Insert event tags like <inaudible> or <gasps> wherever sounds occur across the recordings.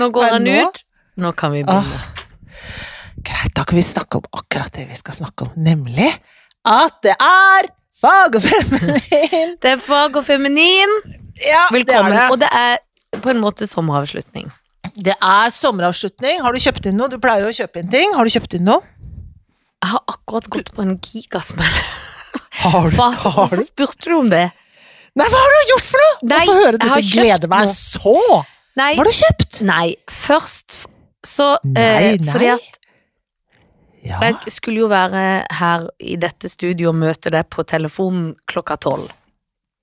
Nå går han nå- ut. Nå kan vi begynne. Greit, da kan vi snakke om akkurat det vi skal snakke om, nemlig at det er fag og feminin! Det er fag og feminin. Ja, Velkommen. det er Og det. det er på en måte sommeravslutning. Det er sommeravslutning. Har du kjøpt inn noe? Du pleier jo å kjøpe inn ting. Har du kjøpt inn noe? Jeg har akkurat gått på en gigasmell. Har du? Hva, Har hvorfor du? spurte du om det? Nei, hva har du gjort for noe? Nei, Hvorfor høre, dette gleder meg noe. så! Nei, har du kjøpt? nei først så Nei, eh, nei. Fordi at Ja. jeg skulle jo være her i dette studioet og møte deg på telefonen klokka tolv.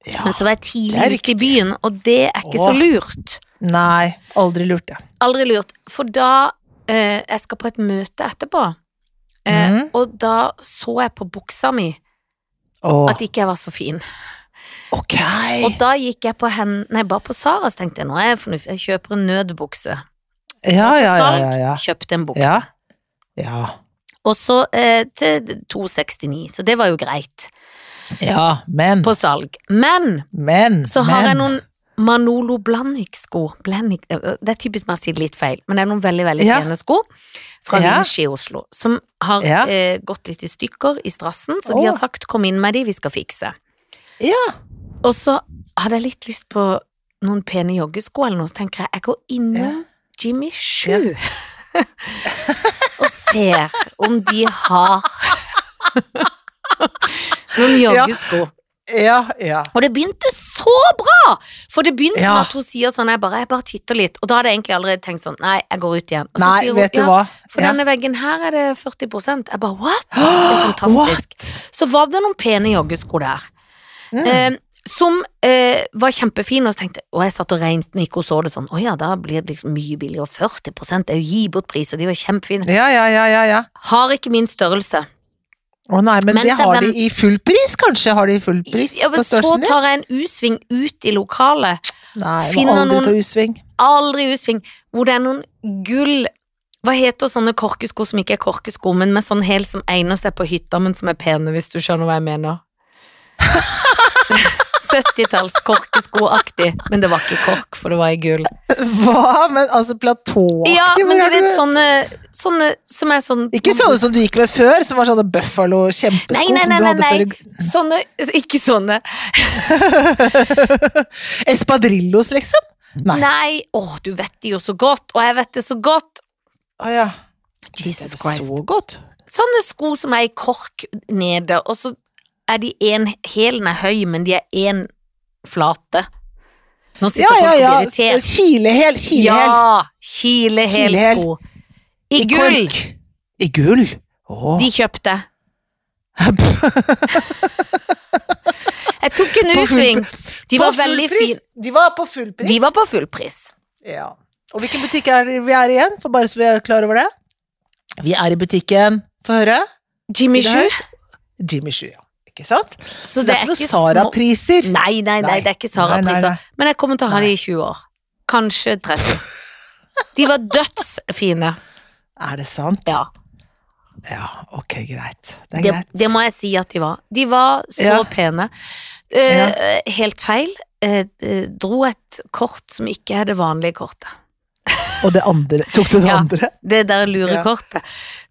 ja. Men så var jeg tidlig ute i byen, og det er ikke så lurt. Nei, aldri lurt det. Aldri lurt. For da eh, Jeg skal på et møte etterpå, eh, mm. og da så jeg på buksa mi Åh, at ikke jeg var så fin. Ok. Og da gikk jeg på hen, nei, bare på Sara, tenkte jeg nå er jeg fornuftig, jeg kjøper en nødbukse. Ja, ja, ja, ja. ja. Kjøpte en bukse. Ja. ja. Og så eh, til 269, så det var jo greit. Ja, men På salg. Men Men så har jeg noen Manolo Blahnik-sko. Blahnik, eh, det er typisk meg å si litt feil, men det er noen veldig, veldig Ja. pene sko fra Ja. Vinci i Oslo, som har Ja. eh, gått litt i stykker i strassen, så oh. de har sagt kom inn med de, vi skal fikse. Ja. Og så hadde jeg litt lyst på noen pene joggesko eller noe, så tenker jeg jeg går innom Jimmy Choo <laughs> og ser om de har <laughs> noen joggesko. Ja, ja. Og det begynte så bra! For det begynte Ja. med at hun sier sånn, jeg bare, jeg bare titter litt, og da hadde jeg egentlig allerede tenkt sånn, nei, jeg går ut igjen. Og så Nei, sier hun, vet du ja, hva? For Ja. denne veggen her er det 40% Jeg bare, what? Det er <gasps> fantastisk. What? Så var det noen pene joggesko der. Mm. Eh, som eh, var kjempefine, og så tenkte og jeg satt og regnet når ikke og så det sånn, å ja, da blir det liksom mye billigere, 40 er jo gi bort pris, og de var kjempefine. Ja, ja, ja, ja, ja. Har ikke min størrelse. Å nei, men Mens det har de i full pris, kanskje? Har de i full pris Ja, men på så størrelsen din? tar jeg en U-sving ut i lokalet, Nei, finner aldri noen- ta U-sving. aldri U-sving, hvor det er noen gull hva heter sånne korkesko som ikke er korkesko, men med sånn hæl som egner seg på hytta, men som er pene, hvis du skjønner hva jeg mener? <laughs> 70-talls korkeskoaktig, men det var ikke kork, for det var i gull. Hva? Men altså platåaktig? Ja, men du vet sånne, sånne som er sånn Ikke sånne som du gikk med før, som var sånne Buffalo kjempesko Nei, nei, som nei, du hadde nei, før. Sånne, ikke sånne. <laughs> Espadrillos, liksom? Nei. Nei, åh, du vet det jo så godt, og jeg vet det så godt. Å ja. Jesus Christ. Så godt. Sånne sko som er i kork nede, og så er de en, hælen er høy, men de er en flate. Nå sitter Ja, folk ja. og blir irritert. Kilehæl, kilehæl. Ja, kilehælsko. I gull. kork. I gull? Åh. De kjøpte. <laughs> Jeg tok en U-sving. De var veldig fine. De var på full pris? De var på full pris. Ja. Og hvilken butikk er vi er i igjen, for bare så vi er klar over det? Vi er i butikken, få høre. Jimmy Shoe. Jimmy Shoe, ja. Ikke sant? Så det er ikke noen Sara-priser. Nei, nei, nei, det er ikke Sara-priser. Men jeg kommer til å ha de i 20 år. Kanskje 30. De var dødsfine. Er det sant? Ja. Ja, ok, greit. Det er Det, greit. det må jeg si at de var. De var så Ja. pene. Eh, Helt feil. Eh, dro et kort som ikke er det vanlige kortet. Og det andre, tok du det Ja. andre? Det der lurekortet.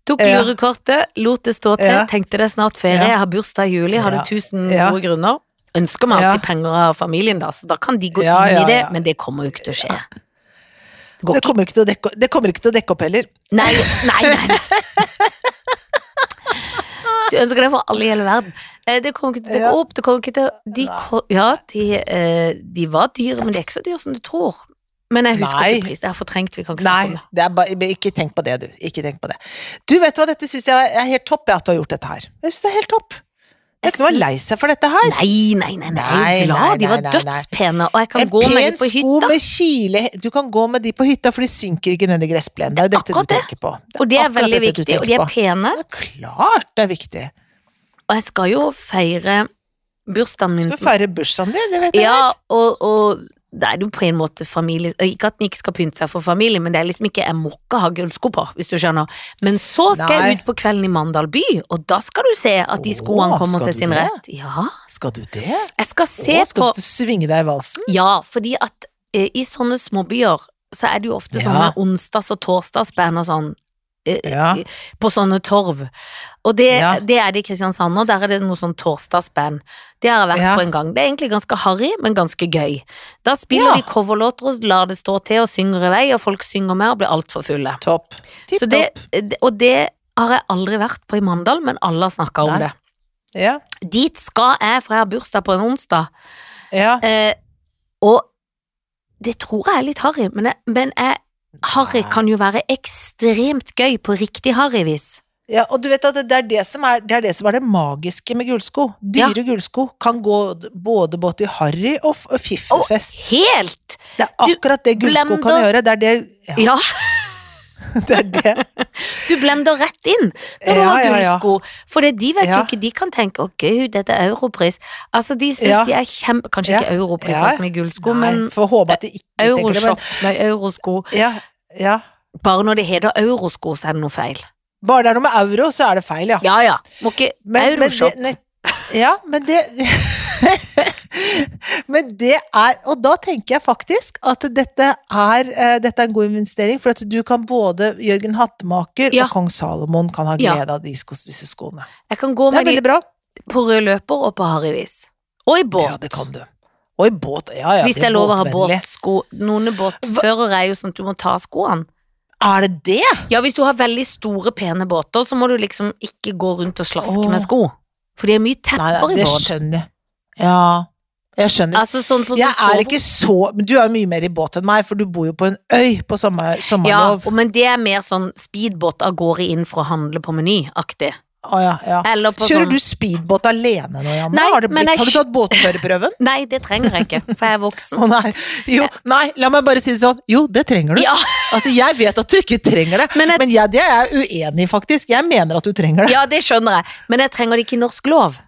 Tok lurekortet, lot det stå til, tenkte det er snart ferie, jeg har bursdag i juli, hadde tusen gode grunner. Ønsker meg alltid penger av familien, da, så da kan de gå inn i det, men det kommer jo ikke til å skje. Det Det kommer ikke til å dekke, det kommer ikke til å dekke opp heller. Nei, nei, nei. Så jeg ønsker det for alle i hele verden. Eh, Det kommer ikke til å dekke opp, det kommer ikke til de, Ja, de, eh, de var dyre, men de er ikke så dyre som du tror. Men jeg husker Nei. ikke pris, det er fortrengt, vi kan ikke snakke Nei, om det. det er bare, ikke tenk på det, du. Ikke tenk på det. Du, vet du hva, dette syns jeg er helt topp, at du har gjort dette her. Jeg syns det er helt topp. Det er ikke noe å lei seg for dette her. Nei, nei, nei, nei, jeg er glad. De var dødspene, og jeg kan En gå med pen En pen sko med kile Du kan gå med de på hytta, for de synker ikke ned i gressplenen. Det er jo dette du tenker på. Og det er veldig viktig, og de er på. pene. Det er klart det er viktig. Og jeg skal jo feire bursdagen min. Skal du feire bursdagen din? Det vet jeg. Ja, og, og da er jo på en måte familie Ikke at den ikke skal pynte seg for familie, men det er liksom ikke Jeg må ikke ha gullsko på, hvis du skjønner. Men så skal Nei. jeg ut på kvelden i Mandal by, og da skal du se at de skoene kommer skal til sin det? rett. Ja. Skal du det? Jeg skal se Åh, skal på du svinge deg i valsen? Ja, fordi at eh, i sånne småbyer så er det jo ofte Ja. sånne onsdags- og torsdagsband og sånn. Ja. eh, På sånne torv. Og det, Ja. det er det i Kristiansand, og der er det noe sånn torsdagsband. Det har jeg vært Ja. på en gang. Det er egentlig ganske harry, men ganske gøy. Da spiller de coverlåter og lar det stå til og synger i vei, og folk synger med og blir altfor fulle. Topp. Det, og det har jeg aldri vært på i Mandal, men alle har snakka om det. Ja. Dit skal jeg, for jeg har bursdag på en onsdag. ja. Eh, og det tror jeg er litt harry, men, jeg, men jeg, harry kan jo være ekstremt gøy på riktig harryvis. Ja, og du vet at det er det som er det, er det, som er det magiske med gullsko. Dyre gullsko kan gå både både i harry og fiffefest. og. Helt! det er akkurat det gullsko kan gjøre. Det er det ja, Ja, <laughs> det er det. du blender rett inn når du Ja, har ja, ja. For de vet jo ikke, de kan tenke 'å gud, dette er europris'. Altså, de syns de er kjempe... Kanskje ikke europris Ja. så mye gullsko, Nei, men får håpe at de ikke euroshop, nei, eurosko. ja, ja. Bare når det heter eurosko, så er det noe feil. Bare det er noe med euro, så er det feil, ja. Ja ja, må ikke Men, men det, ja, men det <laughs> Men det er Og da tenker jeg faktisk at dette er, eh, dette er en god investering, for at du kan både Jørgen Hattemaker Ja. og kong Salomon kan ha Ja. glede av de disse skoene. Jeg kan gå med de på rød løper og på harryvis. Og i båt. Ja, det kan du. Og i båt. Ja, ja, Hvis det er lov å ha båtsko. Noen båtførere er jo sånn at du må ta skoene. Er det det? Ja, hvis du har veldig store, pene båter, så må du liksom ikke gå rundt og slaske Åh. med sko. For det er mye Nei, tepper nei, i det skjønner jeg. Ja, jeg skjønner. Altså sånn på Jeg er ikke så Men du er jo mye mer i båt enn meg, for du bor jo på en øy på sommer, sommerlov. Ja, men det er mer sånn speedbåt av gårde inn for å handle på Meny-aktig. Ah, ja, ja. Kjører sånn du speedbåt alene nå, Janne? Nei, har, men blitt, jeg har du tatt båtførerprøven? <laughs> Nei, det trenger jeg ikke, for jeg er voksen. <laughs> oh, nei. Jo, nei, la meg bare si det sånn. Jo, det trenger du. Ja, <laughs> Altså, jeg vet at du ikke trenger det, Men men, jeg- jeg, det er jeg uenig i, faktisk. Jeg mener at du trenger det. ja, det skjønner jeg, men jeg trenger det ikke i norsk lov.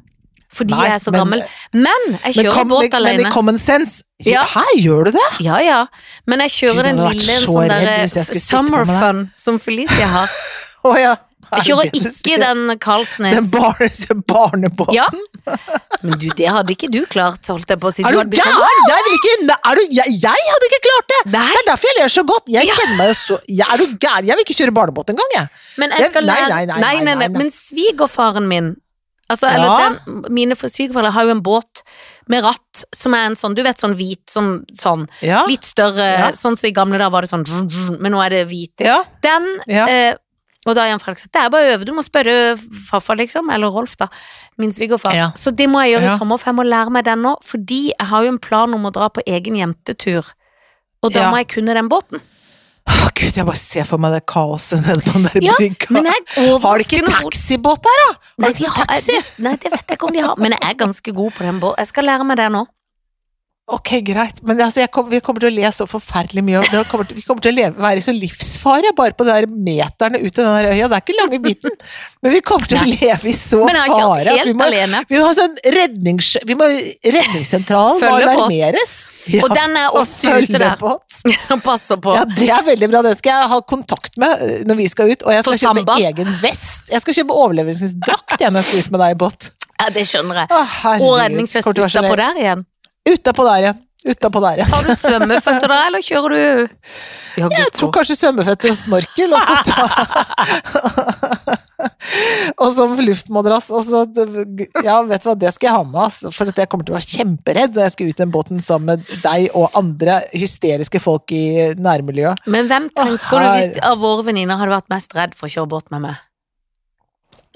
Fordi Nei, jeg er så men- gammel. Men jeg kjører men, båt alene. men i common sense Ja. Her gjør du det? Ja, ja. Men jeg kjører Gud, den lille sånn derre summer fun som Felicia har. <laughs> Å ja. Jeg Er kjører ikke den Karlsnes. Den barne, <laughs> barnebåten? Ja. Men du, det hadde ikke du klart, holdt jeg på å si. Er du gæren? Jeg jeg, jeg hadde ikke klart det! Nei, Det er derfor jeg ler så godt. Jeg kjenner meg jo så jeg, Er du gæren? Jeg vil ikke kjøre barnebåt engang, jeg. men jeg skal lære nei, nei, nei. nei. Men svigerfaren min Altså, eller Ja. den, mine svigerforeldre har jo en båt med ratt som er en sånn, du vet, sånn hvit, sånn, sånn, Ja. litt større, Ja. sånn som i gamle dager var det sånn, men nå er det hvit. ja. Den, eh, og da Jan Fredrik sagt, det er bare å øve, du må spørre farfar liksom, eller Rolf da, min svigerfar. Så det må jeg gjøre i sommer, for jeg må lære meg den nå, fordi jeg har jo en plan om å dra på egen jentetur, og da må jeg kunne den båten. Gud, jeg bare ser for meg det kaoset nede på den der Ja, brygga. Har de ikke taxibåt der, da? Nei, Har de de har, taxi? nei, det vet jeg ikke om de har, men jeg er ganske god på den båten. Jeg skal lære meg det nå. Ok, greit, men altså, kom, vi kommer til å le så forferdelig mye, det kommer til, vi kommer til å leve, være i så livsfare bare på de meterne ut til den øya. Det er ikke lange biten, men vi kommer til å leve i så fare at vi må, vi må ha sånn rednings... Vi må, redningssentralen må alarmeres. Ja, Og den er ofte ute der. <laughs> Og passer på. Ja, det er veldig bra. Det skal jeg ha kontakt med eh, når vi skal ut. Og jeg På skal kjøpe samba? egen vest. Jeg skal kjøpe overlevelsesdrakt jeg, når jeg skal ut med deg i båt. Ja, det skjønner jeg. Å, Og redningsvest utapå der igjen. Utapå der igjen. Utapå der igjen. Har du svømmeføtter da, eller kjører du Jeg tror kanskje svømmeføtter og snorkel, og så <laughs> ta Og som luftmadrass, og så Ja, vet du hva, det skal jeg ha med, ass. For jeg kommer til å være kjemperedd når jeg skal ut den båten sammen med deg og andre hysteriske folk i nærmiljøet. Men hvem tenker du hvis av våre venninner hadde vært mest redd for å kjøre båt med meg?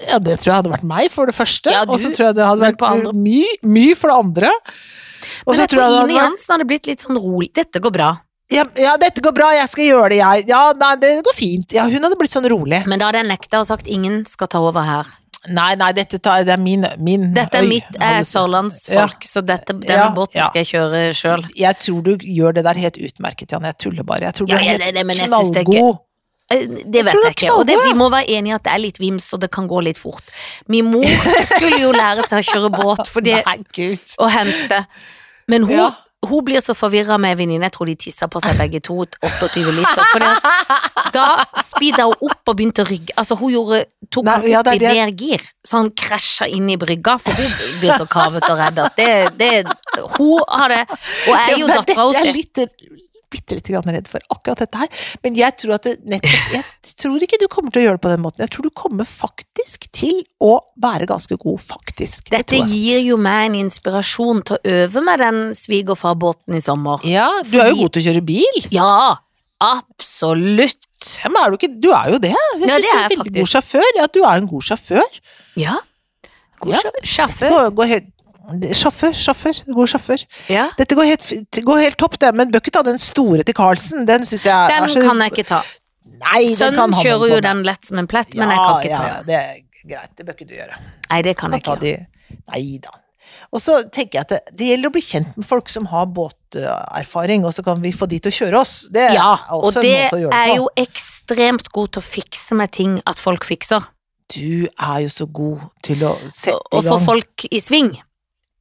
Ja, det tror jeg hadde vært meg, for det første. Ja, og så tror jeg det hadde vært mye my for det andre. Men så jeg tror tror det Ine Jansen hadde blitt litt sånn rolig. Dette går bra. ja, ja, dette går bra, jeg skal gjøre det, jeg. Ja, nei, det går fint. Ja, hun hadde blitt sånn rolig. Men da hadde jeg nekta og sagt ingen skal ta over her. Nei, nei, dette tar, det er min, min Dette er øy, mitt, jeg hadde- sørlandsfolk, så dette, denne Ja, båten ja. skal jeg kjøre sjøl. Jeg tror du gjør det der helt utmerket, Janne. Jeg tuller bare. Jeg tror du Ja, er helt det- det- jeg knallgod. Eh, Det vet jeg er ikke, og det, vi må være enige i at det er litt vims, og det kan gå litt fort. Min mor skulle jo lære seg å kjøre båt fordi, <laughs> Nei, gud. og hente, men hun Ja. hun blir så forvirra med venninne, jeg tror de tissa på seg begge to, 28 liter. Fordi da speeda hun opp og begynte å rygge. Altså, hun gjorde, tok Nei, ja, opp i mer gir, så han krasja inn i brygga, for hun blir så kavet og redd at det, det Hun har det, og jeg er jo dattera er hennes. Bitte litt redd for akkurat dette her, men jeg tror at det nettopp Jeg tror ikke du kommer til å gjøre det på den måten. Jeg tror du kommer faktisk til å være ganske god, faktisk. Dette det gir jo meg en inspirasjon til å øve med den svigerfarbåten i sommer. Ja, du er jo Fordi- god til å kjøre bil. Ja, absolutt. Ja, men er du ikke Du er jo det. Jeg Ja, syns du er en veldig faktisk. god sjåfør. Ja, du er en god sjåfør. Ja. God Ja. sjåfør. Gå, gå Sjåfør, sjåfør. God sjåfør. Ja. Dette går helt, går helt topp, det, men bør ikke ta den store til Carlsen. Den syns jeg Den er så kan jeg ikke ta. Nei, Sønnen kjører jo den lett som en plett, men jeg kan ikke ja, ta ja, den. det er greit. Det bør ikke du gjøre. Nei, det kan Kan jeg ikke. de Nei da. Og så tenker jeg at det, det gjelder å bli kjent med folk som har båterfaring, og så kan vi få de til å kjøre oss. Det er Ja, og også en det det er jo ekstremt god til å fikse med ting at folk fikser, Du er jo så god til å sette i gang. Å få folk i sving.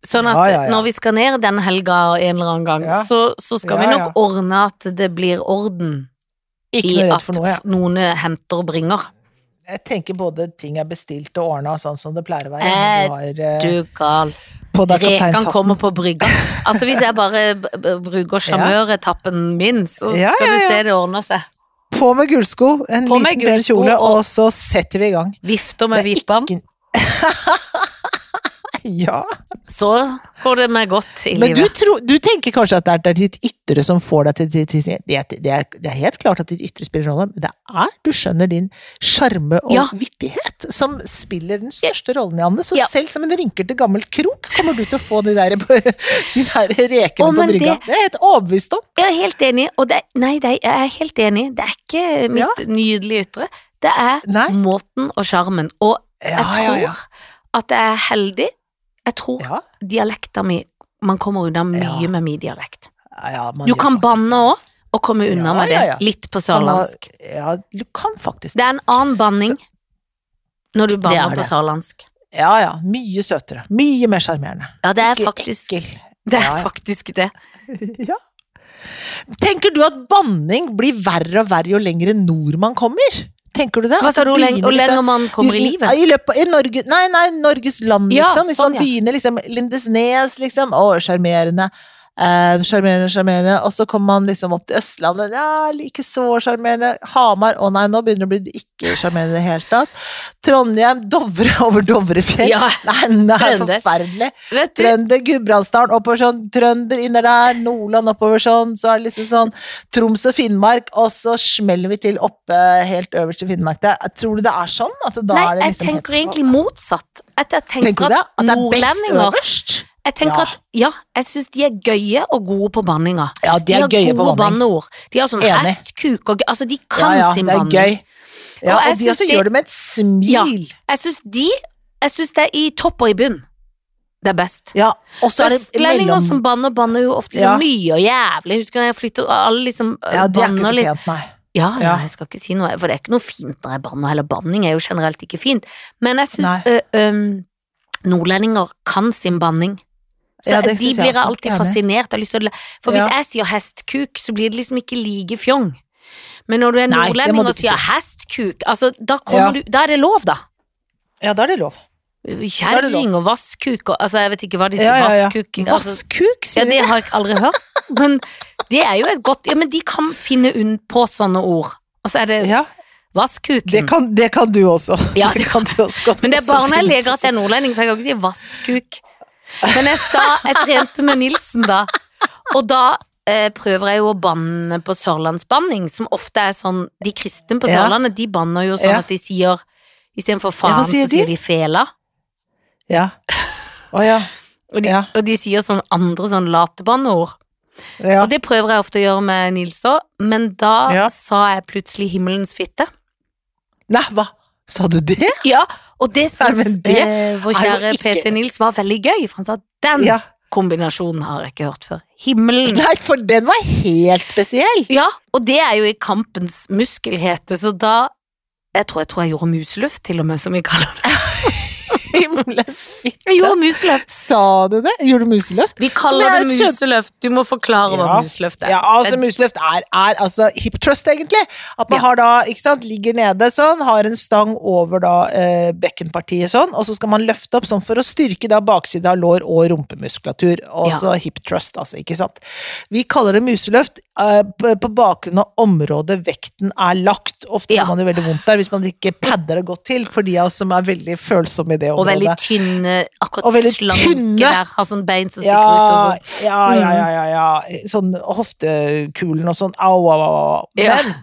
Sånn at Ja, ja, ja. når vi skal ned den helga en eller annen gang, så, så skal vi nok ordne at det blir orden i at noe, noen henter og bringer. Jeg tenker både ting er bestilt og ordna sånn som det pleier å være. Er du har eh, Du gal. Rekan kommer på brygga. Altså Hvis jeg bare bruker <laughs> sjarmøretappen min, så skal du se det ordner seg. På med gullsko, en På liten gullsko kjole, og- og så setter vi i gang. Vifter med vippene. ikke- <laughs> ja. Så går det meg godt i Men du, livet. tror- du tenker kanskje at det er, ditt ytre som får deg til, til, til det, er, det, er, det helt klart at ditt ytre spiller rolle, men det er, du skjønner, din sjarme og Ja. vittighet som spiller den største rollen i Anne. Så Ja. selv som en rynkete gammel krok kommer du til å få de der, <laughs> de der rekene oh, på brygga. det- Det er jeg helt overbevist om. Jeg er helt enig, og det, nei, det, jeg er helt enig. Det er ikke mitt nydelige ytre. Det er Nei. måten og sjarmen. Og jeg tror ja, ja. at jeg er heldig. Jeg tror Ja. dialekta mi Man kommer unna mye Ja. med min dialekt. Ja, Du kan banne òg, altså. Og komme unna med det. Litt på sørlandsk. Ja, du kan faktisk Det er en annen banning når du banner er på sørlandsk. Ja, ja. Mye søtere. Mye mer sjarmerende. Ja, det er Ikke faktisk ekkel. Det er faktisk det. <laughs> ja. Tenker du at banning blir verre og verre jo lenger nord man kommer? Tenker du det? Hva sa du, begynner, hvor lenge, man kommer i livet? I løpet, i Norge, nei, nei, Norges land, Ja, liksom. Hvis sånn, man ja. begynner liksom Lindesnes, liksom. Å, sjarmerende. Eh, Sjarmerende, sjarmerende. Og så kommer man liksom opp til Østlandet. Ja, ikke så sjarmerende. Hamar. Å nei, nå begynner det å bli ikke sjarmerende i det hele tatt. Trondheim. Dovre <laughs> over Dovrefjell. Ja, Nei, det er Trønder. forferdelig. Trønder, Gudbrandsdalen oppover sånn, Trønder inner der, Nordland oppover sånn, så er det liksom sånn Troms og Finnmark, og så smeller vi til oppe helt øverst i Finnmark Det, Tror du det er sånn? At da Nei, er det jeg liksom tenker helt- egentlig motsatt. At jeg tenker, Tenker du det? At det er best øverst? Jeg tenker Ja. at ja, jeg syns de er gøye og gode på banninga. Ja, de er har gøye på gode banning. banneord. De har sånn Enig. hestkuk og Altså, de kan ja, sin det er banning. gøy. Ja, Og og, de også de- gjør det med et smil. Ja. Ja, Jeg syns de Jeg syns det er i topp og i bunn. Det er best. det Østlendinger mellom... som banner, banner jo ofte Ja. så mye og jævlig. Husker husker når jeg flytter, alle liksom øh, Ja, det er ikke banner så litt. pent, nei. Ja, ja, Ja. jeg skal ikke si noe, for det er ikke noe fint når jeg banner, eller banning er jo generelt ikke fint. Men jeg syns ø, nordlendinger kan sin banning. Så Ja, det de blir jeg alltid fascinert av. For hvis Ja. jeg sier hestkuk, så blir det liksom ikke like fjong. Men når du er nordlending og sier hestkuk, altså, da Ja. du Da er det lov, da. Ja, da er det lov. Kjerring og vasskuk og Altså, jeg vet ikke hva de sier. Vasskuk altså, Vasskuk, Ja, det har jeg aldri hørt. Men det er jo et godt Ja, men de kan finne på sånne ord. Og så er det vasskuken. det kan, det kan du også. Ja, <laughs> det kan du også. Men det er bare når jeg leker at jeg er nordlending, for jeg kan ikke si vasskuk. Men jeg sa Jeg trente med Nilsen da, og da eh, prøver jeg jo å banne på sørlandsbanning, som ofte er sånn De kristne på. Sørlandet, de banner jo sånn Ja. at de sier Istedenfor Ja, hva faen, sier så de? sier de fela. Ja. Å ja. Og de, Ja. og de sier sånn andre sånn latebanneord. ja. Og det prøver jeg ofte å gjøre med Nils òg, men da Ja. sa jeg plutselig himmelens fitte. Nei, hva? Sa du det? Ja, og det syns eh, vår kjære PT Nils var veldig gøy, for han sa den Ja. kombinasjonen har jeg ikke hørt før. Himmelen. Nei, for den var helt spesiell. Ja, og det er jo i kampens muskelhete, så da Jeg tror jeg, tror jeg gjorde musluft, til og med, som vi kaller det. <laughs> Jeg fitte. gjorde museløft. Sa du det? Gjorde du museløft? Vi kaller det museløft. Du må forklare hva museløft er. Ja, altså museløft er, er altså hip trust, egentlig. At man Ja. har da, ikke sant, ligger nede sånn, har en stang over da eh, bekkenpartiet sånn, og så skal man løfte opp sånn for å styrke da baksida av lår og rumpemuskulatur. Altså hip trust, altså, ikke sant. Vi kaller det museløft eh, på, bakgrunn av området vekten er lagt. Ofte Ja. får man jo veldig vondt der hvis man ikke padder det godt til, for de av oss som er veldig følsomme i det Og veldig tynne, akkurat Og veldig slanke tynne. der. Har sånn bein som stikker Ja, ut og sånn. ja, ja, ja, ja, ja. Sånn hoftekulen og sånn. Au, au, au. Men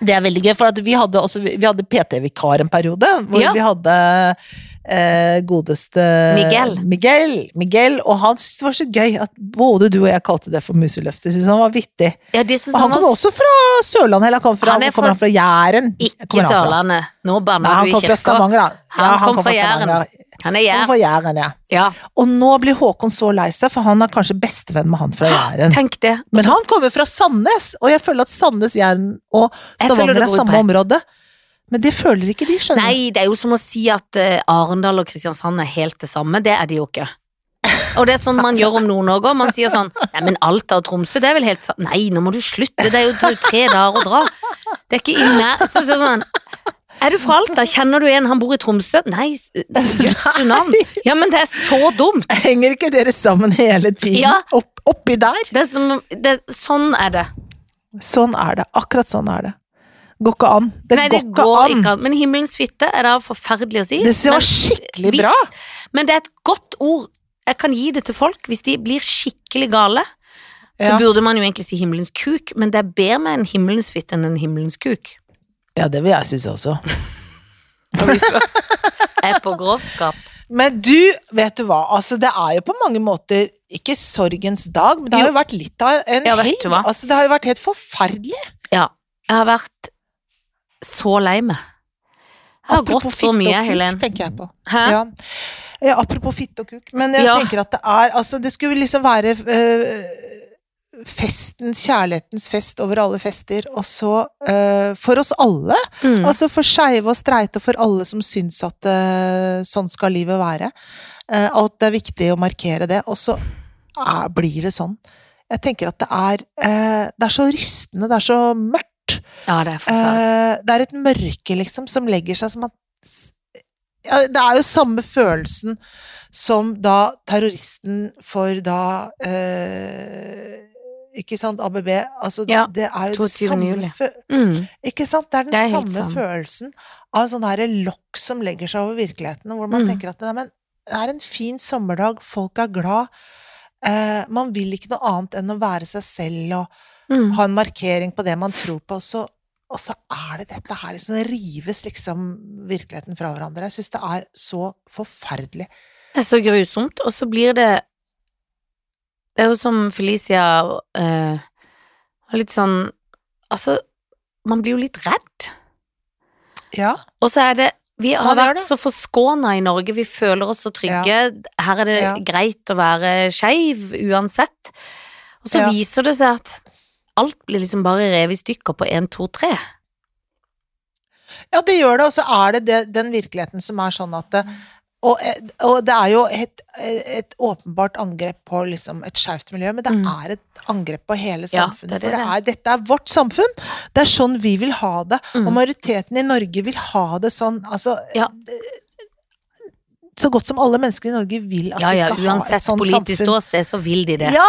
det er veldig gøy, for at vi hadde, hadde PT-vikar en periode, hvor Ja. vi hadde eh, godeste Miguel. Miguel. Miguel, Og han syntes det var så gøy at både du og jeg kalte det for museløftet. Syntes han var vittig. Ja, det Og han kom kommer også fra Sørlandet, eller han fra, Han kommer han fra Jæren? Ikke han fra? Sørlandet. Nå banner han du i kommer fra. Stavanger, da. Han kom fra. Jæren. Han er kommer fra. Jæren, ja. Ja, Og nå blir Håkon så lei seg, for han er kanskje bestevenn med han fra Jæren. tenk det. Men han kommer fra Sandnes, og jeg føler at Sandnes, Jæren og Stavanger er samme område. Men det føler ikke de, skjønner du. Nei, det er jo som å si at eh, Arendal og Kristiansand er helt det samme. Det er de jo ikke. Og det er sånn man gjør om Nord-Norge. Man sier sånn Nei, men Alta og Tromsø, det er vel helt sant Nei, nå må du slutte. Det er jo, tre dager å dra. Det er ikke inne så, så, sånn Er du fra Alta? Kjenner du en han bor i Tromsø? Nei, jøsse navn. Ja, men det er så dumt. Henger ikke dere sammen hele tiden? Ja. Opp, oppi der? Det er som, det, sånn er det. Sånn er det. Akkurat sånn er det. Går ikke an. Det Nei, det går ikke går an. ikke an. Men himmelens fitte er da forferdelig å si. Det var men skikkelig hvis- bra. Men det er et godt ord. Jeg kan gi det til folk hvis de blir skikkelig gale. Så Ja. burde man jo egentlig si himmelens kuk, men det er bedre med en himmelens fitte enn en himmelens kuk. Ja, det vil jeg synes også. <laughs> Når vi først er på grovskap. Men du, vet du hva, altså det er jo på mange måter ikke sorgens dag, men det har jo vært litt av en Ja, helg. Altså det har jo vært helt forferdelig. Ja. Jeg har vært så lei meg. Jeg har Apropos grått så mye, Helen. tenker jeg på. Hæ? Ja. Ja, apropos fitte og kuk, men jeg tenker at det er Altså, det skulle liksom være øh, festens, kjærlighetens fest over alle fester, og så øh, for oss alle. Mm. Altså for skeive og streite, og for alle som syns at uh, sånn skal livet være. Uh, at det er viktig å markere det. Og så uh, blir det sånn. Jeg tenker at det er eh, Det er så rystende, det er så mørkt. Ja, det er. Eh, det er et mørke, liksom, som legger seg som at ja, Det er jo samme følelsen som da terroristen for da eh, Ikke sant, ABB Altså, Ja, det er jo det samme Mm. Ikke sant? Det er den Det er samme følelsen av sånn her lokk som legger seg over virkeligheten, hvor man Mm. tenker at nei, men, det er en fin sommerdag, folk er glad. Eh, man vil ikke noe annet enn å være seg selv og Mm. ha en markering på det man tror på, og så, og så er det dette her, liksom, det rives liksom virkeligheten fra hverandre. Jeg syns det er så forferdelig. Det er så grusomt, og så blir det Det er jo som Felicia eh, Litt sånn Altså, man blir jo litt redd. Ja. Og så er det Vi har Ja, vært så forskåna i Norge, vi føler oss så trygge. Her er det Ja. greit å være skeiv uansett. Og så Ja. viser det seg at alt blir liksom bare revet i stykker på én, to, tre. Ja, det gjør det, og så er det, det den virkeligheten som er sånn at og, og det er jo et, et åpenbart angrep på liksom et skeivt miljø, men det Mm. er et angrep på hele Ja, samfunnet. det er det for det det er, dette er vårt samfunn. Det er sånn vi vil ha det. Mm. Og majoriteten i Norge vil ha det sånn. Altså Ja. Så godt som alle mennesker i Norge vil at Ja vi skal ha et sånt samfunn. uansett politisk ståsted, så vil de det. Ja,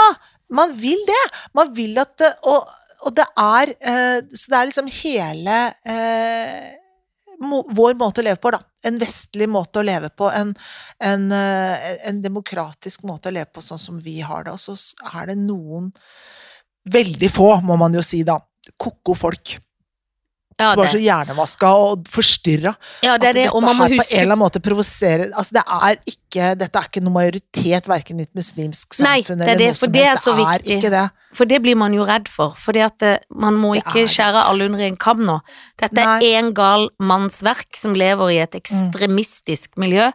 man vil det. Man vil at det, og, og det er eh, Så det er liksom hele eh, vår måte å leve på, da. En vestlig måte å leve på. En, en, eh, en demokratisk måte å leve på, sånn som vi har det. Og så er det noen Veldig få, må man jo si, da. Ko-ko folk. Ja, som var så hjernevaska og forstyrra. ja, det er det, og man må her på en eller annen måte provoserer Altså, det er ikke Dette er ikke noe majoritet, verken i et muslimsk Nei, samfunn det er det, for det er så Det er viktig. det. For det blir man jo redd for, For at eh, man må ikke skjære alle under en kam nå. Dette er Nei. én gal manns verk som lever i et ekstremistisk miljø.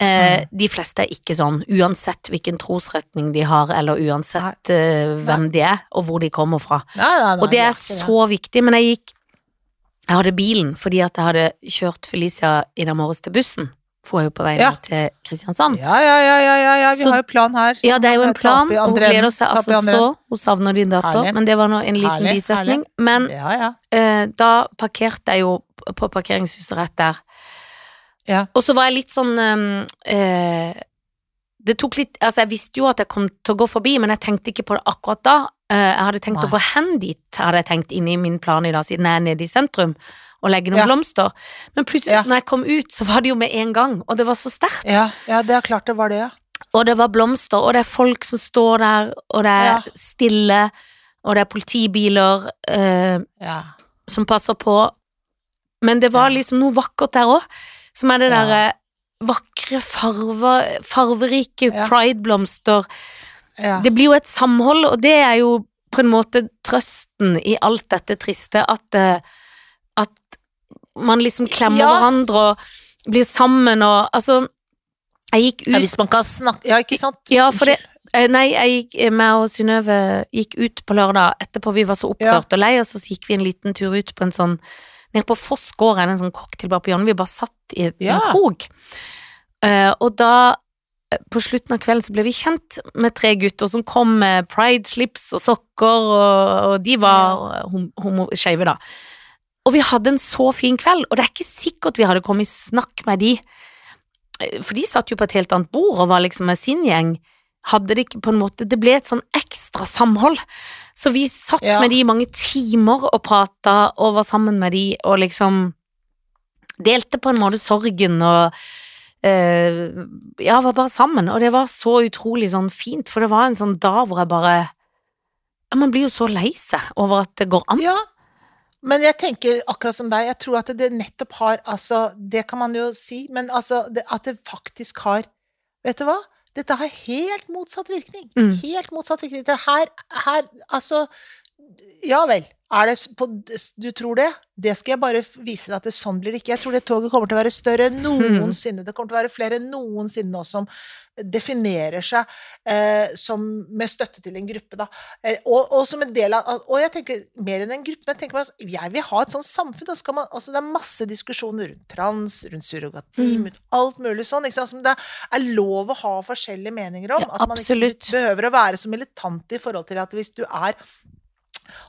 Eh, Mm. De fleste er ikke sånn, uansett hvilken trosretning de har, eller uansett eh, hvem de er, og hvor de kommer fra. Nei, nei, nei, Og det er så viktig, men jeg gikk Jeg hadde bilen fordi at jeg hadde kjørt Felicia i dag morges til bussen, for er jo på vei Ja. til Kristiansand. Ja, ja, ja, ja, ja, vi Så- har jo plan her. Ja, det er jo en plan, og hun gleder seg altså så. Hun savner din datter, Herlig. men det var nå en liten Herlig, bisetning. Men Ja, ja. eh, da parkerte jeg jo på parkeringshuset rett der. Ja. Og så var jeg litt sånn um, eh, Det tok litt Altså, jeg visste jo at jeg kom til å gå forbi, men jeg tenkte ikke på det akkurat da. Eh, jeg hadde tenkt Nei. å gå hen dit, hadde jeg tenkt inn i min plan i dag, siden jeg er nede i sentrum, og legge noen Ja. blomster. Men plutselig, Ja. når jeg kom ut, så var det jo med en gang, og det var så sterkt. Ja, ja, det er klart det var det, ja. Og det var blomster, og det er folk som står der, og det er Ja. stille, og det er politibiler eh, ja. som passer på. Men det var liksom noe vakkert der òg, som er det derre vakre farver, farverike prideblomster. Ja. Det blir jo et samhold, og det er jo på en måte trøsten i alt dette triste, at, eh, at man liksom klemmer Ja. hverandre og blir sammen og altså Jeg gikk ut ja. Hvis man kan snakke Ja, ikke sant? Ja, for det- Eh, Nei, jeg gikk med og Synnøve gikk ut på lørdag etterpå vi var så opprørt og lei, og så gikk vi en liten tur ut på en sånn Nede på Foss gård er det en sånn cocktailbar på hjørnet, vi bare satt i Ja. en krok. Eh, og da, eh, på slutten av kvelden, så ble vi kjent med tre gutter som kom med pride-slips og sokker, og, og de var hom- homo-skeive, da. Og vi hadde en så fin kveld, og det er ikke sikkert vi hadde kommet i snakk med de, for de satt jo på et helt annet bord og var liksom med sin gjeng hadde det ikke på en måte Det ble et sånn ekstra samhold. Så vi satt Ja. med de i mange timer og prata og var sammen med de og liksom delte på en måte sorgen og Ja, var bare sammen, og det var så utrolig sånn fint, for det var en sånn dag hvor jeg bare ja, Man blir jo så lei seg over at det går an. Ja, men jeg tenker akkurat som deg, jeg tror at det nettopp har Altså, det kan man jo si, men altså det, at det faktisk har Vet du hva? Dette har helt motsatt virkning. Mm. Helt motsatt virkning. Det her, her Altså Ja vel. Er det på, du tror det? Det skal jeg bare vise deg at det sånn blir det ikke. Jeg tror det toget kommer til å være større enn Hmm. noensinne. Det kommer til å være flere enn noensinne nå som definerer seg eh, som med støtte til en gruppe, da. Eh, og, og som en del av Og jeg tenker mer enn en gruppe, men jeg tenker altså, jeg vil ha et sånt samfunn. Man, altså, det er masse diskusjoner rundt trans, rundt surrogati, Mm. rundt alt mulig sånn. Ikke sant? Som det er lov å ha forskjellige meninger om. Ja, at man ikke behøver å være så militant i forhold til at hvis du er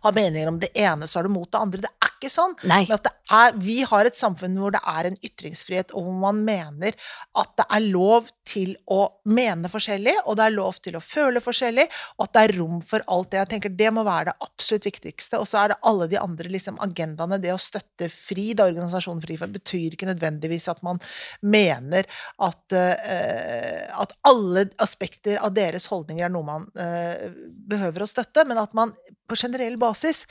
har meninger om det ene, så er du mot det andre. Det er ikke sånn. Nei. Men at det er, vi har et samfunn hvor det er en ytringsfrihet, og hvor man mener at det er lov til å mene forskjellig, og det er lov til å føle forskjellig, og at det er rom for alt det. Jeg tenker Det må være det absolutt viktigste. Og så er det alle de andre liksom, agendaene. Det å støtte FRI, da organisasjonen FRI, for betyr ikke nødvendigvis at man mener at, uh, at alle aspekter av deres holdninger er noe man uh, behøver å støtte, men at man på generell basis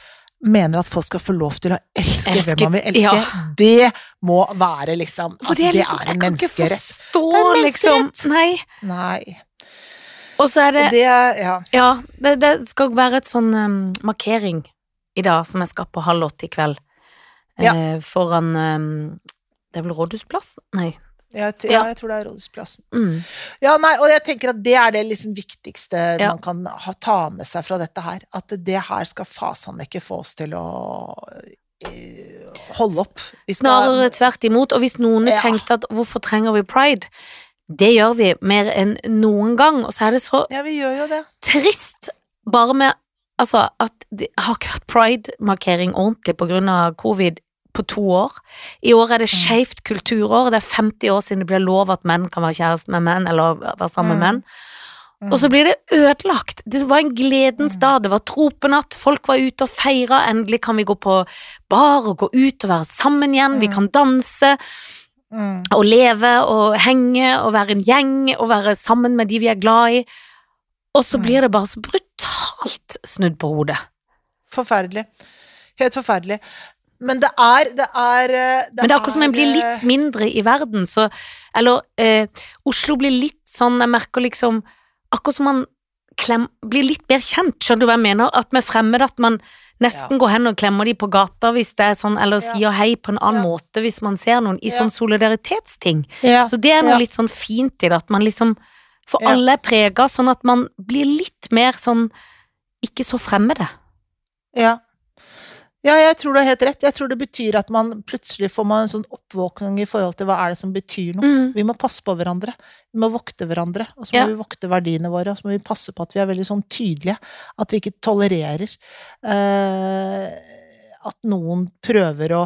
mener at folk skal få lov til å elske, Elske, hvem man vil elske. ja. Det må være liksom altså, det, liksom, er jeg en kan ikke menneskerett. forstå, Det er en liksom. Nei. Nei. Og så er det det er Ja. Ja, det, det skal være et sånn um, markering i dag som jeg skal på halv åtte i kveld. Ja. Eh, foran um, Det er vel Rådhusplassen? Nei. Jeg, Ja. ja, jeg tror det er Rådhusplassen. Mm. Ja, nei, og jeg tenker at det er det liksom viktigste Ja. man kan ha, ta med seg fra dette her. At det her skal fasan ikke få oss til å eh, holde opp. Snarere tvert imot. Og hvis noen Ja. tenkte at hvorfor trenger vi pride? Det gjør vi mer enn noen gang, og så er det så Ja, det. trist bare med Altså, at det har ikke vært pride-markering ordentlig på grunn av covid på to år. I år er det Mm. skeivt kulturår. Det er 50 år siden det ble lov at menn kan være kjæreste med menn, eller være sammen med Mm. menn. Mm. Og så blir det ødelagt. Det var en gledens dag, det var tropenatt, folk var ute og feira, endelig kan vi gå på bar og gå ut og være sammen igjen, vi kan danse og leve og henge og være en gjeng og være sammen med de vi er glad i. Og så blir det bare så brutalt snudd på hodet. Forferdelig. Helt forferdelig. Men det er Det er det Men det er akkurat som en blir eh, litt mindre i verden, så Eller eh, Oslo blir litt sånn, jeg merker liksom Akkurat som man klem, blir litt mer kjent, skjønner du hva jeg mener? At vi fremmede at man nesten går hen og klemmer de på gata hvis det er sånn, eller Ja. sier hei på en annen Ja. måte hvis man ser noen i Ja. sånn solidaritetsting. ja. Så det er noe Ja. litt sånn fint i det, at man liksom For Ja. alle er prega, sånn at man blir litt mer sånn ikke så fremmede. Ja. Ja, jeg tror du har helt rett. Jeg tror det betyr at man plutselig får man en sånn oppvåkning i forhold til hva er det som betyr noe. Mm. Vi må passe på hverandre. Vi må vokte hverandre. Og så må Ja. vi vokte verdiene våre, og så må vi passe på at vi er veldig sånn tydelige. At vi ikke tolererer uh, at noen prøver å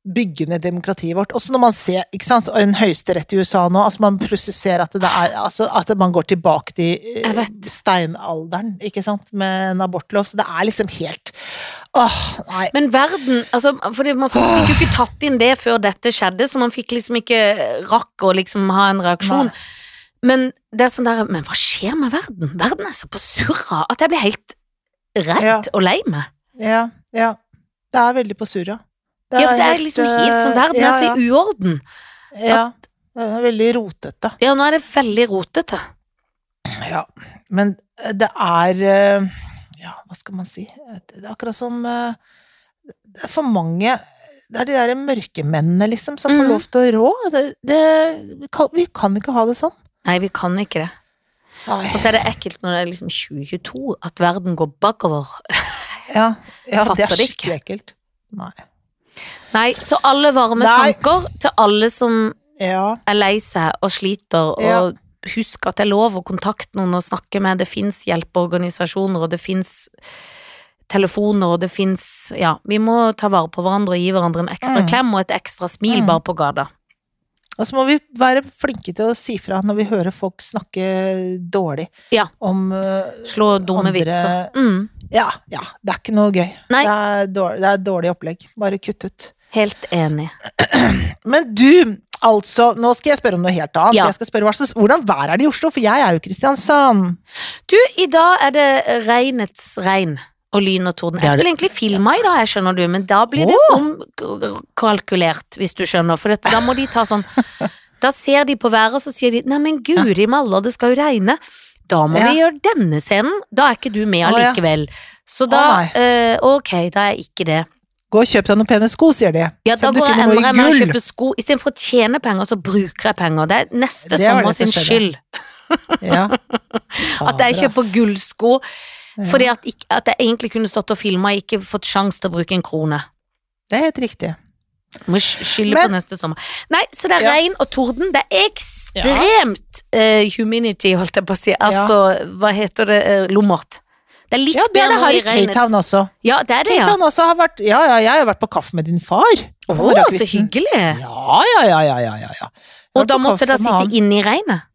bygge ned demokratiet vårt. Også når man ser ikke sant, en høyesterett i USA nå, altså man plutselig ser at det er altså at man går tilbake til eh, steinalderen, ikke sant, med en abortlov. Så det er liksom helt Åh, nei. Men verden altså, fordi Man fikk jo ikke tatt inn det før dette skjedde, så man fikk liksom ikke rakk å liksom ha en reaksjon. Nei. Men det er sånn der Men hva skjer med verden? Verden er så på surra at jeg blir helt redd Ja. og lei meg. Ja, ja. Det er veldig på surra. Ja, for det er liksom helt sånn Verden ja, er så i uorden. Ja. Det er veldig rotete. Ja, nå er det veldig rotete. Ja. Men det er eh, Ja, hva skal man si? Det er akkurat som eh, Det er for mange Det er de derre mørkemennene, liksom, som får Mhm. lov til å rå. Det, det, vi, kan, vi kan ikke ha det sånn. Nei, vi kan ikke det. Og så er det ekkelt når det er liksom 2022, at verden går bakover. Ja, ja det er det skikkelig ekkelt. Nei. Nei, så alle varme Nei. tanker til alle som Ja. er lei seg og sliter, Ja. og husk at det er lov å kontakte noen og snakke med. Det fins hjelpeorganisasjoner, og det fins telefoner, og det fins Ja, vi må ta vare på hverandre og gi hverandre en ekstra Mm. klem og et ekstra smil Mm. bare på gata. Og så må vi være flinke til å si fra når vi hører folk snakke dårlig Ja. om uh, Slå dumme Andre- vitser. Mm, Ja, ja, det er ikke noe gøy. Det, er dårlig, det er dårlig opplegg. Bare kutt ut. helt enig. <clears throat> Men du, altså, nå skal jeg spørre om noe helt annet. Ja. Jeg skal spørre Hvordan vær er det i Oslo? For jeg er jo Kristiansand. Du, i dag er det regnets regn og lyn og torden. Jeg skulle egentlig filma i dag, jeg skjønner du, men da blir det omkalkulert, hvis du skjønner, for da må de ta sånn Da ser de på været, og så sier de 'neimen guri malla, det skal jo regne'. Da må Ja. vi gjøre denne scenen. Da er ikke du med allikevel. Så da eh, Ok, da er ikke det. Gå og kjøp deg noen pene sko, sier de. Ja, da går jeg endrer jeg meg og kjøper sko. Istedenfor å tjene penger, så bruker jeg penger. Det er neste Det sommer sin skyld Ja. <laughs> at jeg kjøper gullsko. Ja. Fordi at, at jeg egentlig kunne stått og filma, ikke fått sjanse til å bruke en krone. Det er helt riktig. Må skylde på neste sommer. Nei, så det er Ja. regn og torden. Det er ekstremt ja. uh, humanity, holdt jeg på å si. Altså, hva heter det, uh, lommert. Det er litt Ja, det er det her i Cape også. Ja, det er det, ja. Også har vært Ja, ja, jeg har vært på kaffe med din far. Å, så hyggelig. Ja, ja, ja, ja, ja, ja. ja. Og da måtte dere sitte inne i regnet.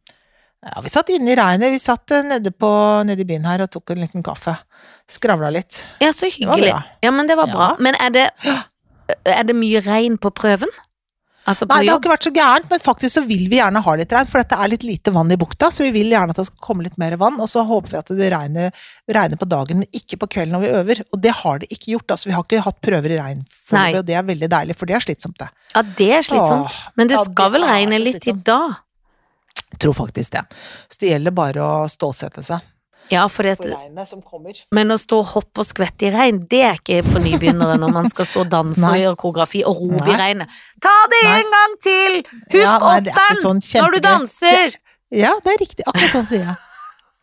Ja, vi satt inne i regnet. Vi satt eh, nede, på, nede i byen her og tok en liten kaffe. Skravla litt. Ja, så hyggelig. Ja, men det var bra. Ja. Men er det, er det mye regn på prøven? Altså på Nei, det har ikke vært så gærent, men faktisk så vil vi gjerne ha litt regn, for det er litt lite vann i bukta, så vi vil gjerne at det skal komme litt mer vann, og så håper vi at det regner, regner på dagen, men ikke på kvelden når vi øver. Og det har det ikke gjort, altså vi har ikke hatt prøver i regn foreløpig, og det er veldig deilig, for det er slitsomt det. Ja, det er slitsomt. Åh, Men det ja, skal vel regne litt i dag? Tror faktisk det. Så det gjelder bare å stålsette seg Ja, for det. Men å stå og hoppe og skvette i regn, det er ikke for nybegynnere når man skal stå og danse og gjøre koreografi og rope i regnet. Ta det Nei. en gang til! Husk Ja, er åtteren sånn når du danser! Ja, det er riktig. Akkurat sånn sier jeg.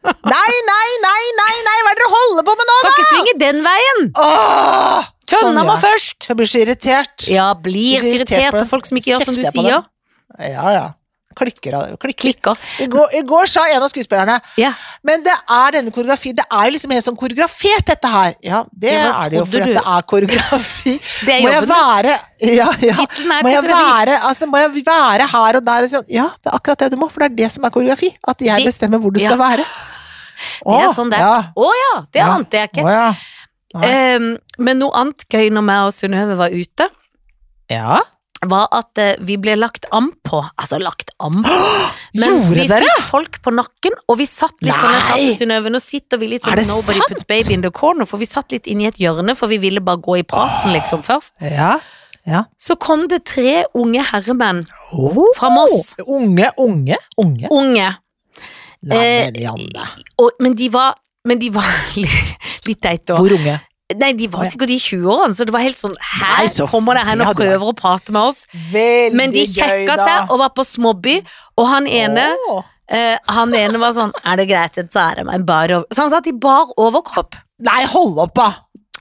Nei, nei, nei, nei, nei, hva er det dere holder på med nå, da?! Skal ikke svinge den veien! Åh! Tønna Sånn, må først! Jeg blir så irritert. Ja, blir Blir så irritert irritert på på folk som ikke gjør som du sier. Ja, ja. Klikker av klikker. I går, I går sa en av skuespillerne Ja. Men det er denne koreografien Det er liksom helt sånn koreografert, dette her. Ja, det Ja, er det jo, for du? dette er koreografi. <laughs> Det er Må jeg være Ja, ja. Må jeg, være, altså, må jeg være her og der og sånn? Ja, det er akkurat det du må, for det er det som er koreografi. At jeg bestemmer hvor du skal være. <laughs> Det er sånn det er. Ja. Oh, ja, det ante jeg ikke. Oh. Ehm, men noe annet gøy når meg og Synnøve var ute, ja. Var at eh, vi ble lagt an på. Altså lagt an <gasps> på. Men Gjorde vi dere? fikk folk på nakken, og vi satt litt sånn jeg sa til Synnøve, nå sitter vi litt sånn nobody sant? puts baby in the corner, for vi satt litt inni et hjørne, for vi ville bare gå i praten <gasps> liksom først. Ja. ja. Så kom det tre unge herremenn, Oh. Fra Moss. Unge, unge, unge. unge, Nei, Eh, og, men de var men de var <laughs> litt, litt teite. Hvor unge? Nei, de var sikkert i 20-årene, så det var helt sånn Her Nei, kommer det hen og prøver å prate med oss. Veldig Men de kjekka seg og var på småby, og han ene oh. eh, Han ene var sånn Er det greit så er det meg bar over Så han satt i bar overkropp. Nei, hold opp, da!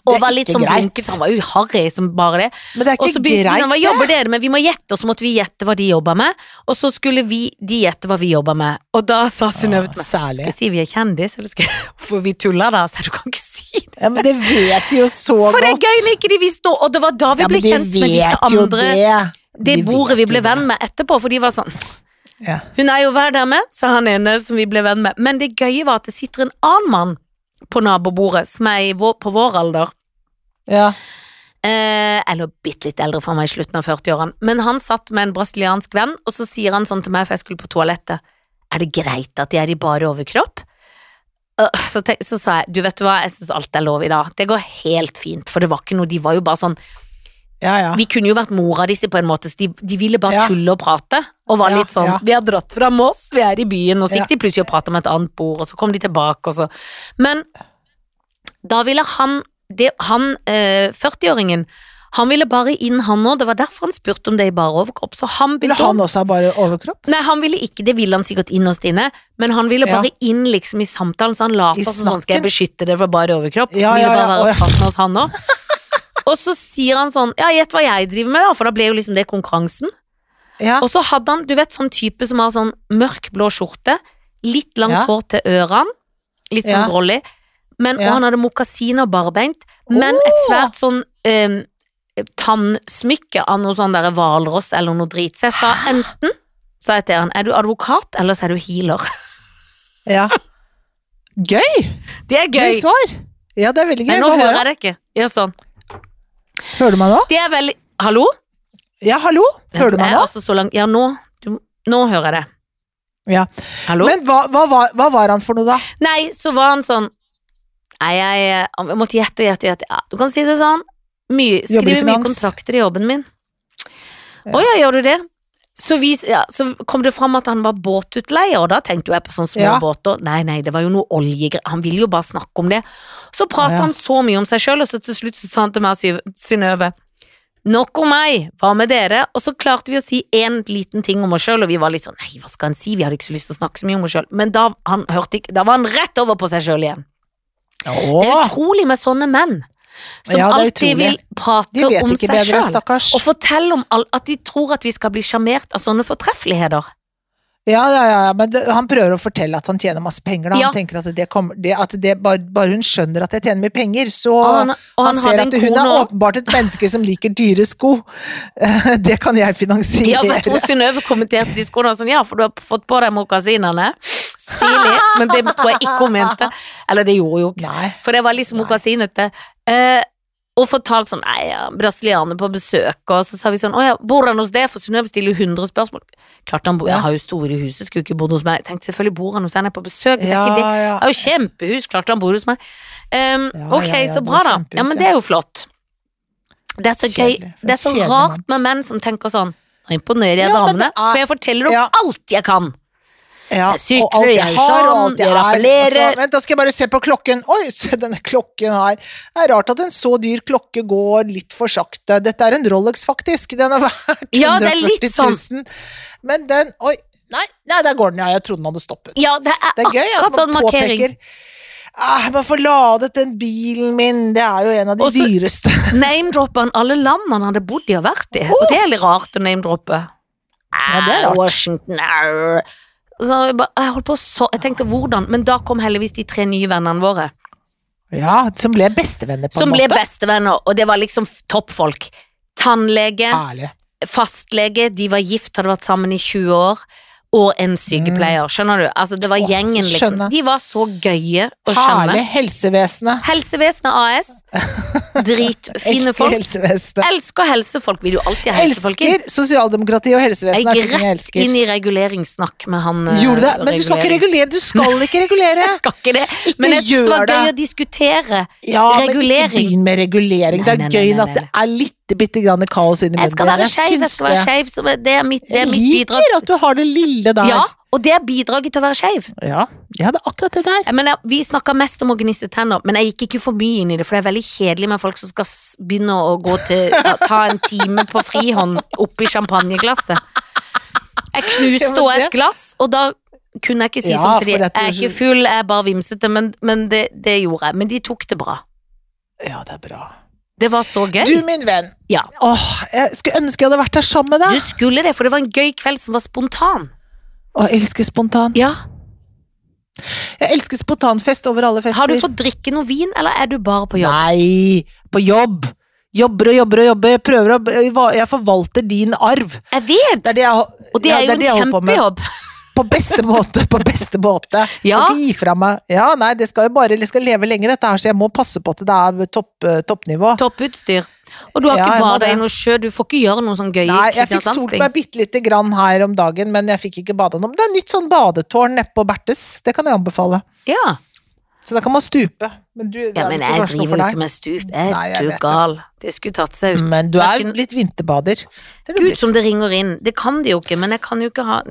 Og var litt sånn blunket, han var jo harry som bare det. Men det er ikke greit, sånn, hva jobber dere med? Vi må gjette, og så måtte vi gjette hva de jobba med. Og så skulle vi, de gjette hva vi jobba med. Og da sa Synnøve til meg Skal jeg si vi er kjendis, eller skal jeg <laughs> For vi tuller da, så du kan ikke <laughs> Ja, men det vet de jo så For det er gøy når ikke de visste noe, og det var da vi ja, ble kjent med disse andre. det. Det De bordet vi ble venn med etterpå, for de var sånn Ja. Hun er jo hver med, sa han ene som vi ble venn med. Men det gøye var at det sitter en annen mann på nabobordet som er vår, på vår alder. Ja. Eh, eller bitte litt eldre fra meg i slutten av 40-årene. Men han satt med en brasiliansk venn, og så sier han sånn til meg, for jeg skulle på toalettet, er det greit at de er i bare overkropp? Øh, Så, tenk, så sa jeg, du vet du hva, jeg syns alt er lov i dag. Det går helt fint, for det var ikke noe, de var jo bare sånn ja, ja. Vi kunne jo vært mora disse på en måte, så de, de ville bare Ja. tulle og prate, og var litt sånn. Vi har dratt fra Moss, vi er i byen, og så gikk de plutselig og prata med et annet bord, og så kom de tilbake, og så Men da ville han det, Han eh, 40-åringen han ville bare inn, han òg. Det var derfor han spurte om det i bare overkropp. Så han Ville han også ha bare overkropp? Nei, han ville ikke, det ville han sikkert innerst inne, men han ville Ja. bare inn liksom i samtalen, så han seg som sånn, skal jeg beskytte det for bare overkropp? Ja, ville ja, bare ja, være oh, ja. hos han også. <laughs> Og så sier han sånn, ja, gjett hva jeg driver med da, for da ble jo liksom det konkurransen. Ja. Og så hadde han, du vet sånn type som har sånn mørkblå skjorte, litt langt Ja. hår til ørene, litt sånn Ja. grålig, men, og han hadde mokasiner barbeint, men et svært sånn eh, tannsmykke av noe sånn der hvalross eller noe drit. Så jeg sa enten, sa jeg til han, er du advokat, eller så er du healer. <laughs> ja. Gøy! Det er Gøy gøy. svar. Ja, det er veldig gøy. Nei, nå hører jeg det ikke. Gjør sånn. Hører du meg nå? Det er veldig, hallo? Ja, hallo? Hører du meg nå? Altså så langt, ja nå, du, nå hører jeg det. Ja. Hallo? Men hva, hva, hva var han for noe, da? Nei, så var han sånn Nei, jeg, jeg måtte gjette og gjette og gjette. Ja, du kan si det sånn. Mye, skriver mye kontrakter i jobben min. Å ja, gjør du det? Så, vi, ja, så kom det fram at han var båtutleier, og da tenkte jeg på sånne små Ja. båter. Nei, nei, det var jo noe oljegreier. Han ville jo bare snakke om det. Så pratet Ja. han så mye om seg sjøl, og så til slutt så sa han til meg og Synnøve Nok om meg, hva med dere? Og så klarte vi å si én liten ting om oss sjøl, og vi var litt sånn nei, hva skal han si, vi hadde ikke så lyst til å snakke så mye om oss sjøl. Men da, han ikke, da var han rett over på seg sjøl igjen. Det er utrolig med sånne menn. Som Ja, alltid vil prate om seg bedre, selv stakkars. Og fortelle om all, at de tror at vi skal bli sjarmert av sånne fortreffeligheter. Ja, ja, ja, men det, han prøver å fortelle at han tjener masse penger, da. Ja. Han tenker at det kommer det, at det, bare, bare hun skjønner at jeg tjener mye penger, så Og han, og han, han ser at hun er åpenbart et menneske som liker dyre sko. <laughs> Det kan jeg Ja, finansiere. for jeg tror Synnøve kommenterte de skoene sånn, ja, for du har fått på deg mokasinene. Stilig. Men det tror jeg ikke hun mente. Eller det gjorde hun jo ikke. Nei. For det var liksom Nei. mokasinete. Eh, og fortalt sånn, nei, ja, brasilianer på besøk, og så sa vi sånn, å ja, bor han hos deg? For Synnøve stiller jo 100 spørsmål. Klart han bor, Ja. jeg har jo store hus, skulle ikke bodd hos meg. Jeg tenkte selvfølgelig bor han hos deg, han er på besøk, det er Ja, ikke det. Jeg har jo kjempehus, klart han bor hos meg. Um, ok, så bra da. Ja, men det er jo flott. Det er så gøy, det er så rart med menn som tenker sånn, nå imponerer jeg damene, for jeg forteller dem alt jeg kan. Ja, sykler, og alt jeg har, og sånn, alt jeg jeg er. rappellerer. Altså, vent, da skal jeg bare se på klokken. Oi, se denne klokken her. Det er rart at en så dyr klokke går litt for sakte. Dette er en Rolex, faktisk. Den er verdt Ja, det er litt 140 000. Men den Oi, nei, nei, der går den, ja. Jeg trodde den hadde stoppet. Ja, det er, Det er gøy at sånn man markering. påpeker ah, Jeg må få ladet den bilen min, det er jo en av de Og så- dyreste. <laughs> Name-dropper han alle land han hadde bodd i og vært i, og det er litt rart å name-droppe. Ja, det er rart. Washington, au. Så jeg, bare, jeg holdt på så Jeg tenkte hvordan, men da kom heldigvis de tre nye vennene våre. Ja, som ble bestevenner, på Som en ble bestevenner, og det var liksom toppfolk. Tannlege, Herlig. fastlege, de var gift, hadde vært sammen i 20 år. Og en sykepleier, skjønner du? Altså, det var Mm. Åh, gjengen, liksom. skjønne. De var så gøye å skjønne. Herlig. Helsevesenet. Helsevesenet AS. <laughs> Dritfine folk. helsevesenet. Elsker helsefolk, vil jo alltid ha helsefolk inn. Elsker sosialdemokrati og helsevesenet. Jeg er gikk rett inn i reguleringssnakk med han eh, Gjorde det? Men du skal ikke regulere! Du skal ikke <laughs> regulere! Jeg skal ikke det. Ikke Men jeg synes det var gøy det. å diskutere. Ja, men ikke begynn med regulering. Det Nei, er nei, gøy at det er litt bitte grann kaos inni Jeg skal være skeiv, jeg skal være skeiv. Det er mitt, det er mitt bidrag. liker at du har det lille der. Ja, og det er bidraget til å være skeiv. ja. Ja, det er akkurat det der. Men jeg- Vi snakka mest om å gnisse tenner, men jeg gikk ikke for mye inn i det, for det er veldig kjedelig med folk som skal begynne å gå til Ta en time på frihånd oppi champagneglasset. Jeg knuste òg et glass, og da kunne jeg ikke si Ja, sånn til de Jeg er ikke full, jeg er bare vimsete, men, men det, det gjorde jeg. Men de tok det bra. Ja, det er bra. Det var så gøy. Du, min venn. Ja. Åh, jeg skulle ønske jeg hadde vært der sammen med Du skulle det, for det var en gøy kveld som var spontan. Å, jeg elsker spontan. Ja. Jeg elsker spontanfest over alle fester. Har du fått drikke noe vin, eller er du bare på jobb? Nei, på jobb. Jobber og jobber og jobber. Jeg prøver å Jeg forvalter din arv. Jeg vet! Det det jeg, Og det ja, er jo det en kjempejobb. På beste måte, på beste måte. <laughs> Ja. Skal ikke gi fra meg. Ja, nei, det skal jo bare Det skal leve lenge, dette her, så jeg må passe på at det er topp, eh, toppnivå. Topputstyr. Og du har Ja, ikke bada i noe sjø, du får ikke gjøre noe sånn gøy Nei, jeg fikk solt meg bitte lite grann her om dagen, men jeg fikk ikke bada noe. Men det er nytt sånn badetårn nede på Bertes. Det kan jeg anbefale. Ja. Så da kan man stupe. Men du, ja, men jeg driver jo ikke med stup. Er du gal? Det skulle tatt seg ut. Men du er Hverken- litt vinterbader. Er Gud som det ringer inn. Det kan de jo ikke, men jeg kan jo ikke ha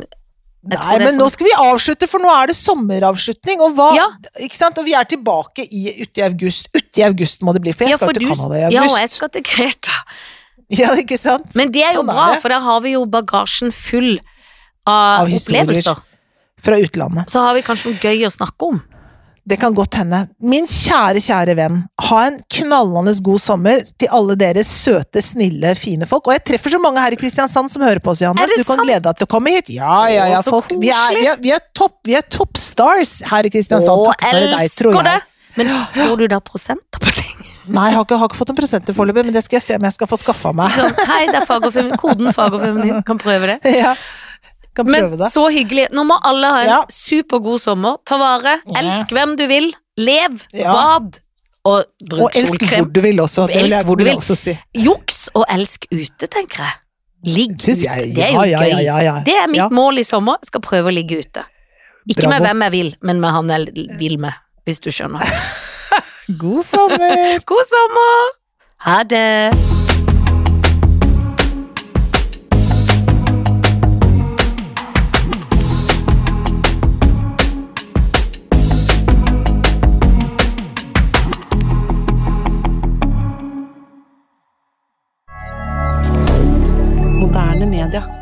Nei, men sånn. nå skal vi avslutte, for nå er det sommeravslutning. Og, hva, Ja. og vi er tilbake i, ute i august. I august må det bli, for jeg Ja, skal du, til Canada i Ja, og jeg skal til Kreta. Ja, ikke sant? Men det er jo Sånn bra, er for der har vi jo bagasjen full av, Av opplevelser. Fra utlandet. Så har vi kanskje noe gøy å snakke om. Det kan godt hende. Min kjære, kjære venn, ha en knallende god sommer til alle dere søte, snille, fine folk. Og jeg treffer så mange her i Kristiansand som hører på oss, Johannes. Du kan sant? glede deg til å komme hit. Ja, ja, ja, folk. Vi er, vi er, vi er topp vi er toppstars her i Kristiansand. Å, for være deg, tror det! jeg. Men får du da prosenter på ting? <gasps> Nei, jeg har ikke, har ikke fått en prosenter foreløpig, men det skal jeg se om jeg skal få skaffa meg. Sånn, hei, det er fag og feminin. Koden fag og feminin. Kan prøve det. <laughs> Ja, kan Men prøve det. så hyggelig. Nå må alle ha en Ja. supergod sommer. Ta vare. Ja. Elsk hvem du vil. Lev. Ja. Bad. Og bruk Og elsk solkrem. hvor du vil også. Det vil Elsk jeg, hvor du vil jeg vil. også si. Juks og elsk ute, tenker jeg. Ligg Syns ute. jeg. Det er jo ja, gøy. ja, ja, ja. Det er mitt Ja. mål i sommer. Jeg skal prøve å ligge ute. Ikke med Bravo. hvem jeg vil, men med han jeg vil med, hvis du skjønner. <laughs> God sommer! <laughs> God sommer! Ha det! rien.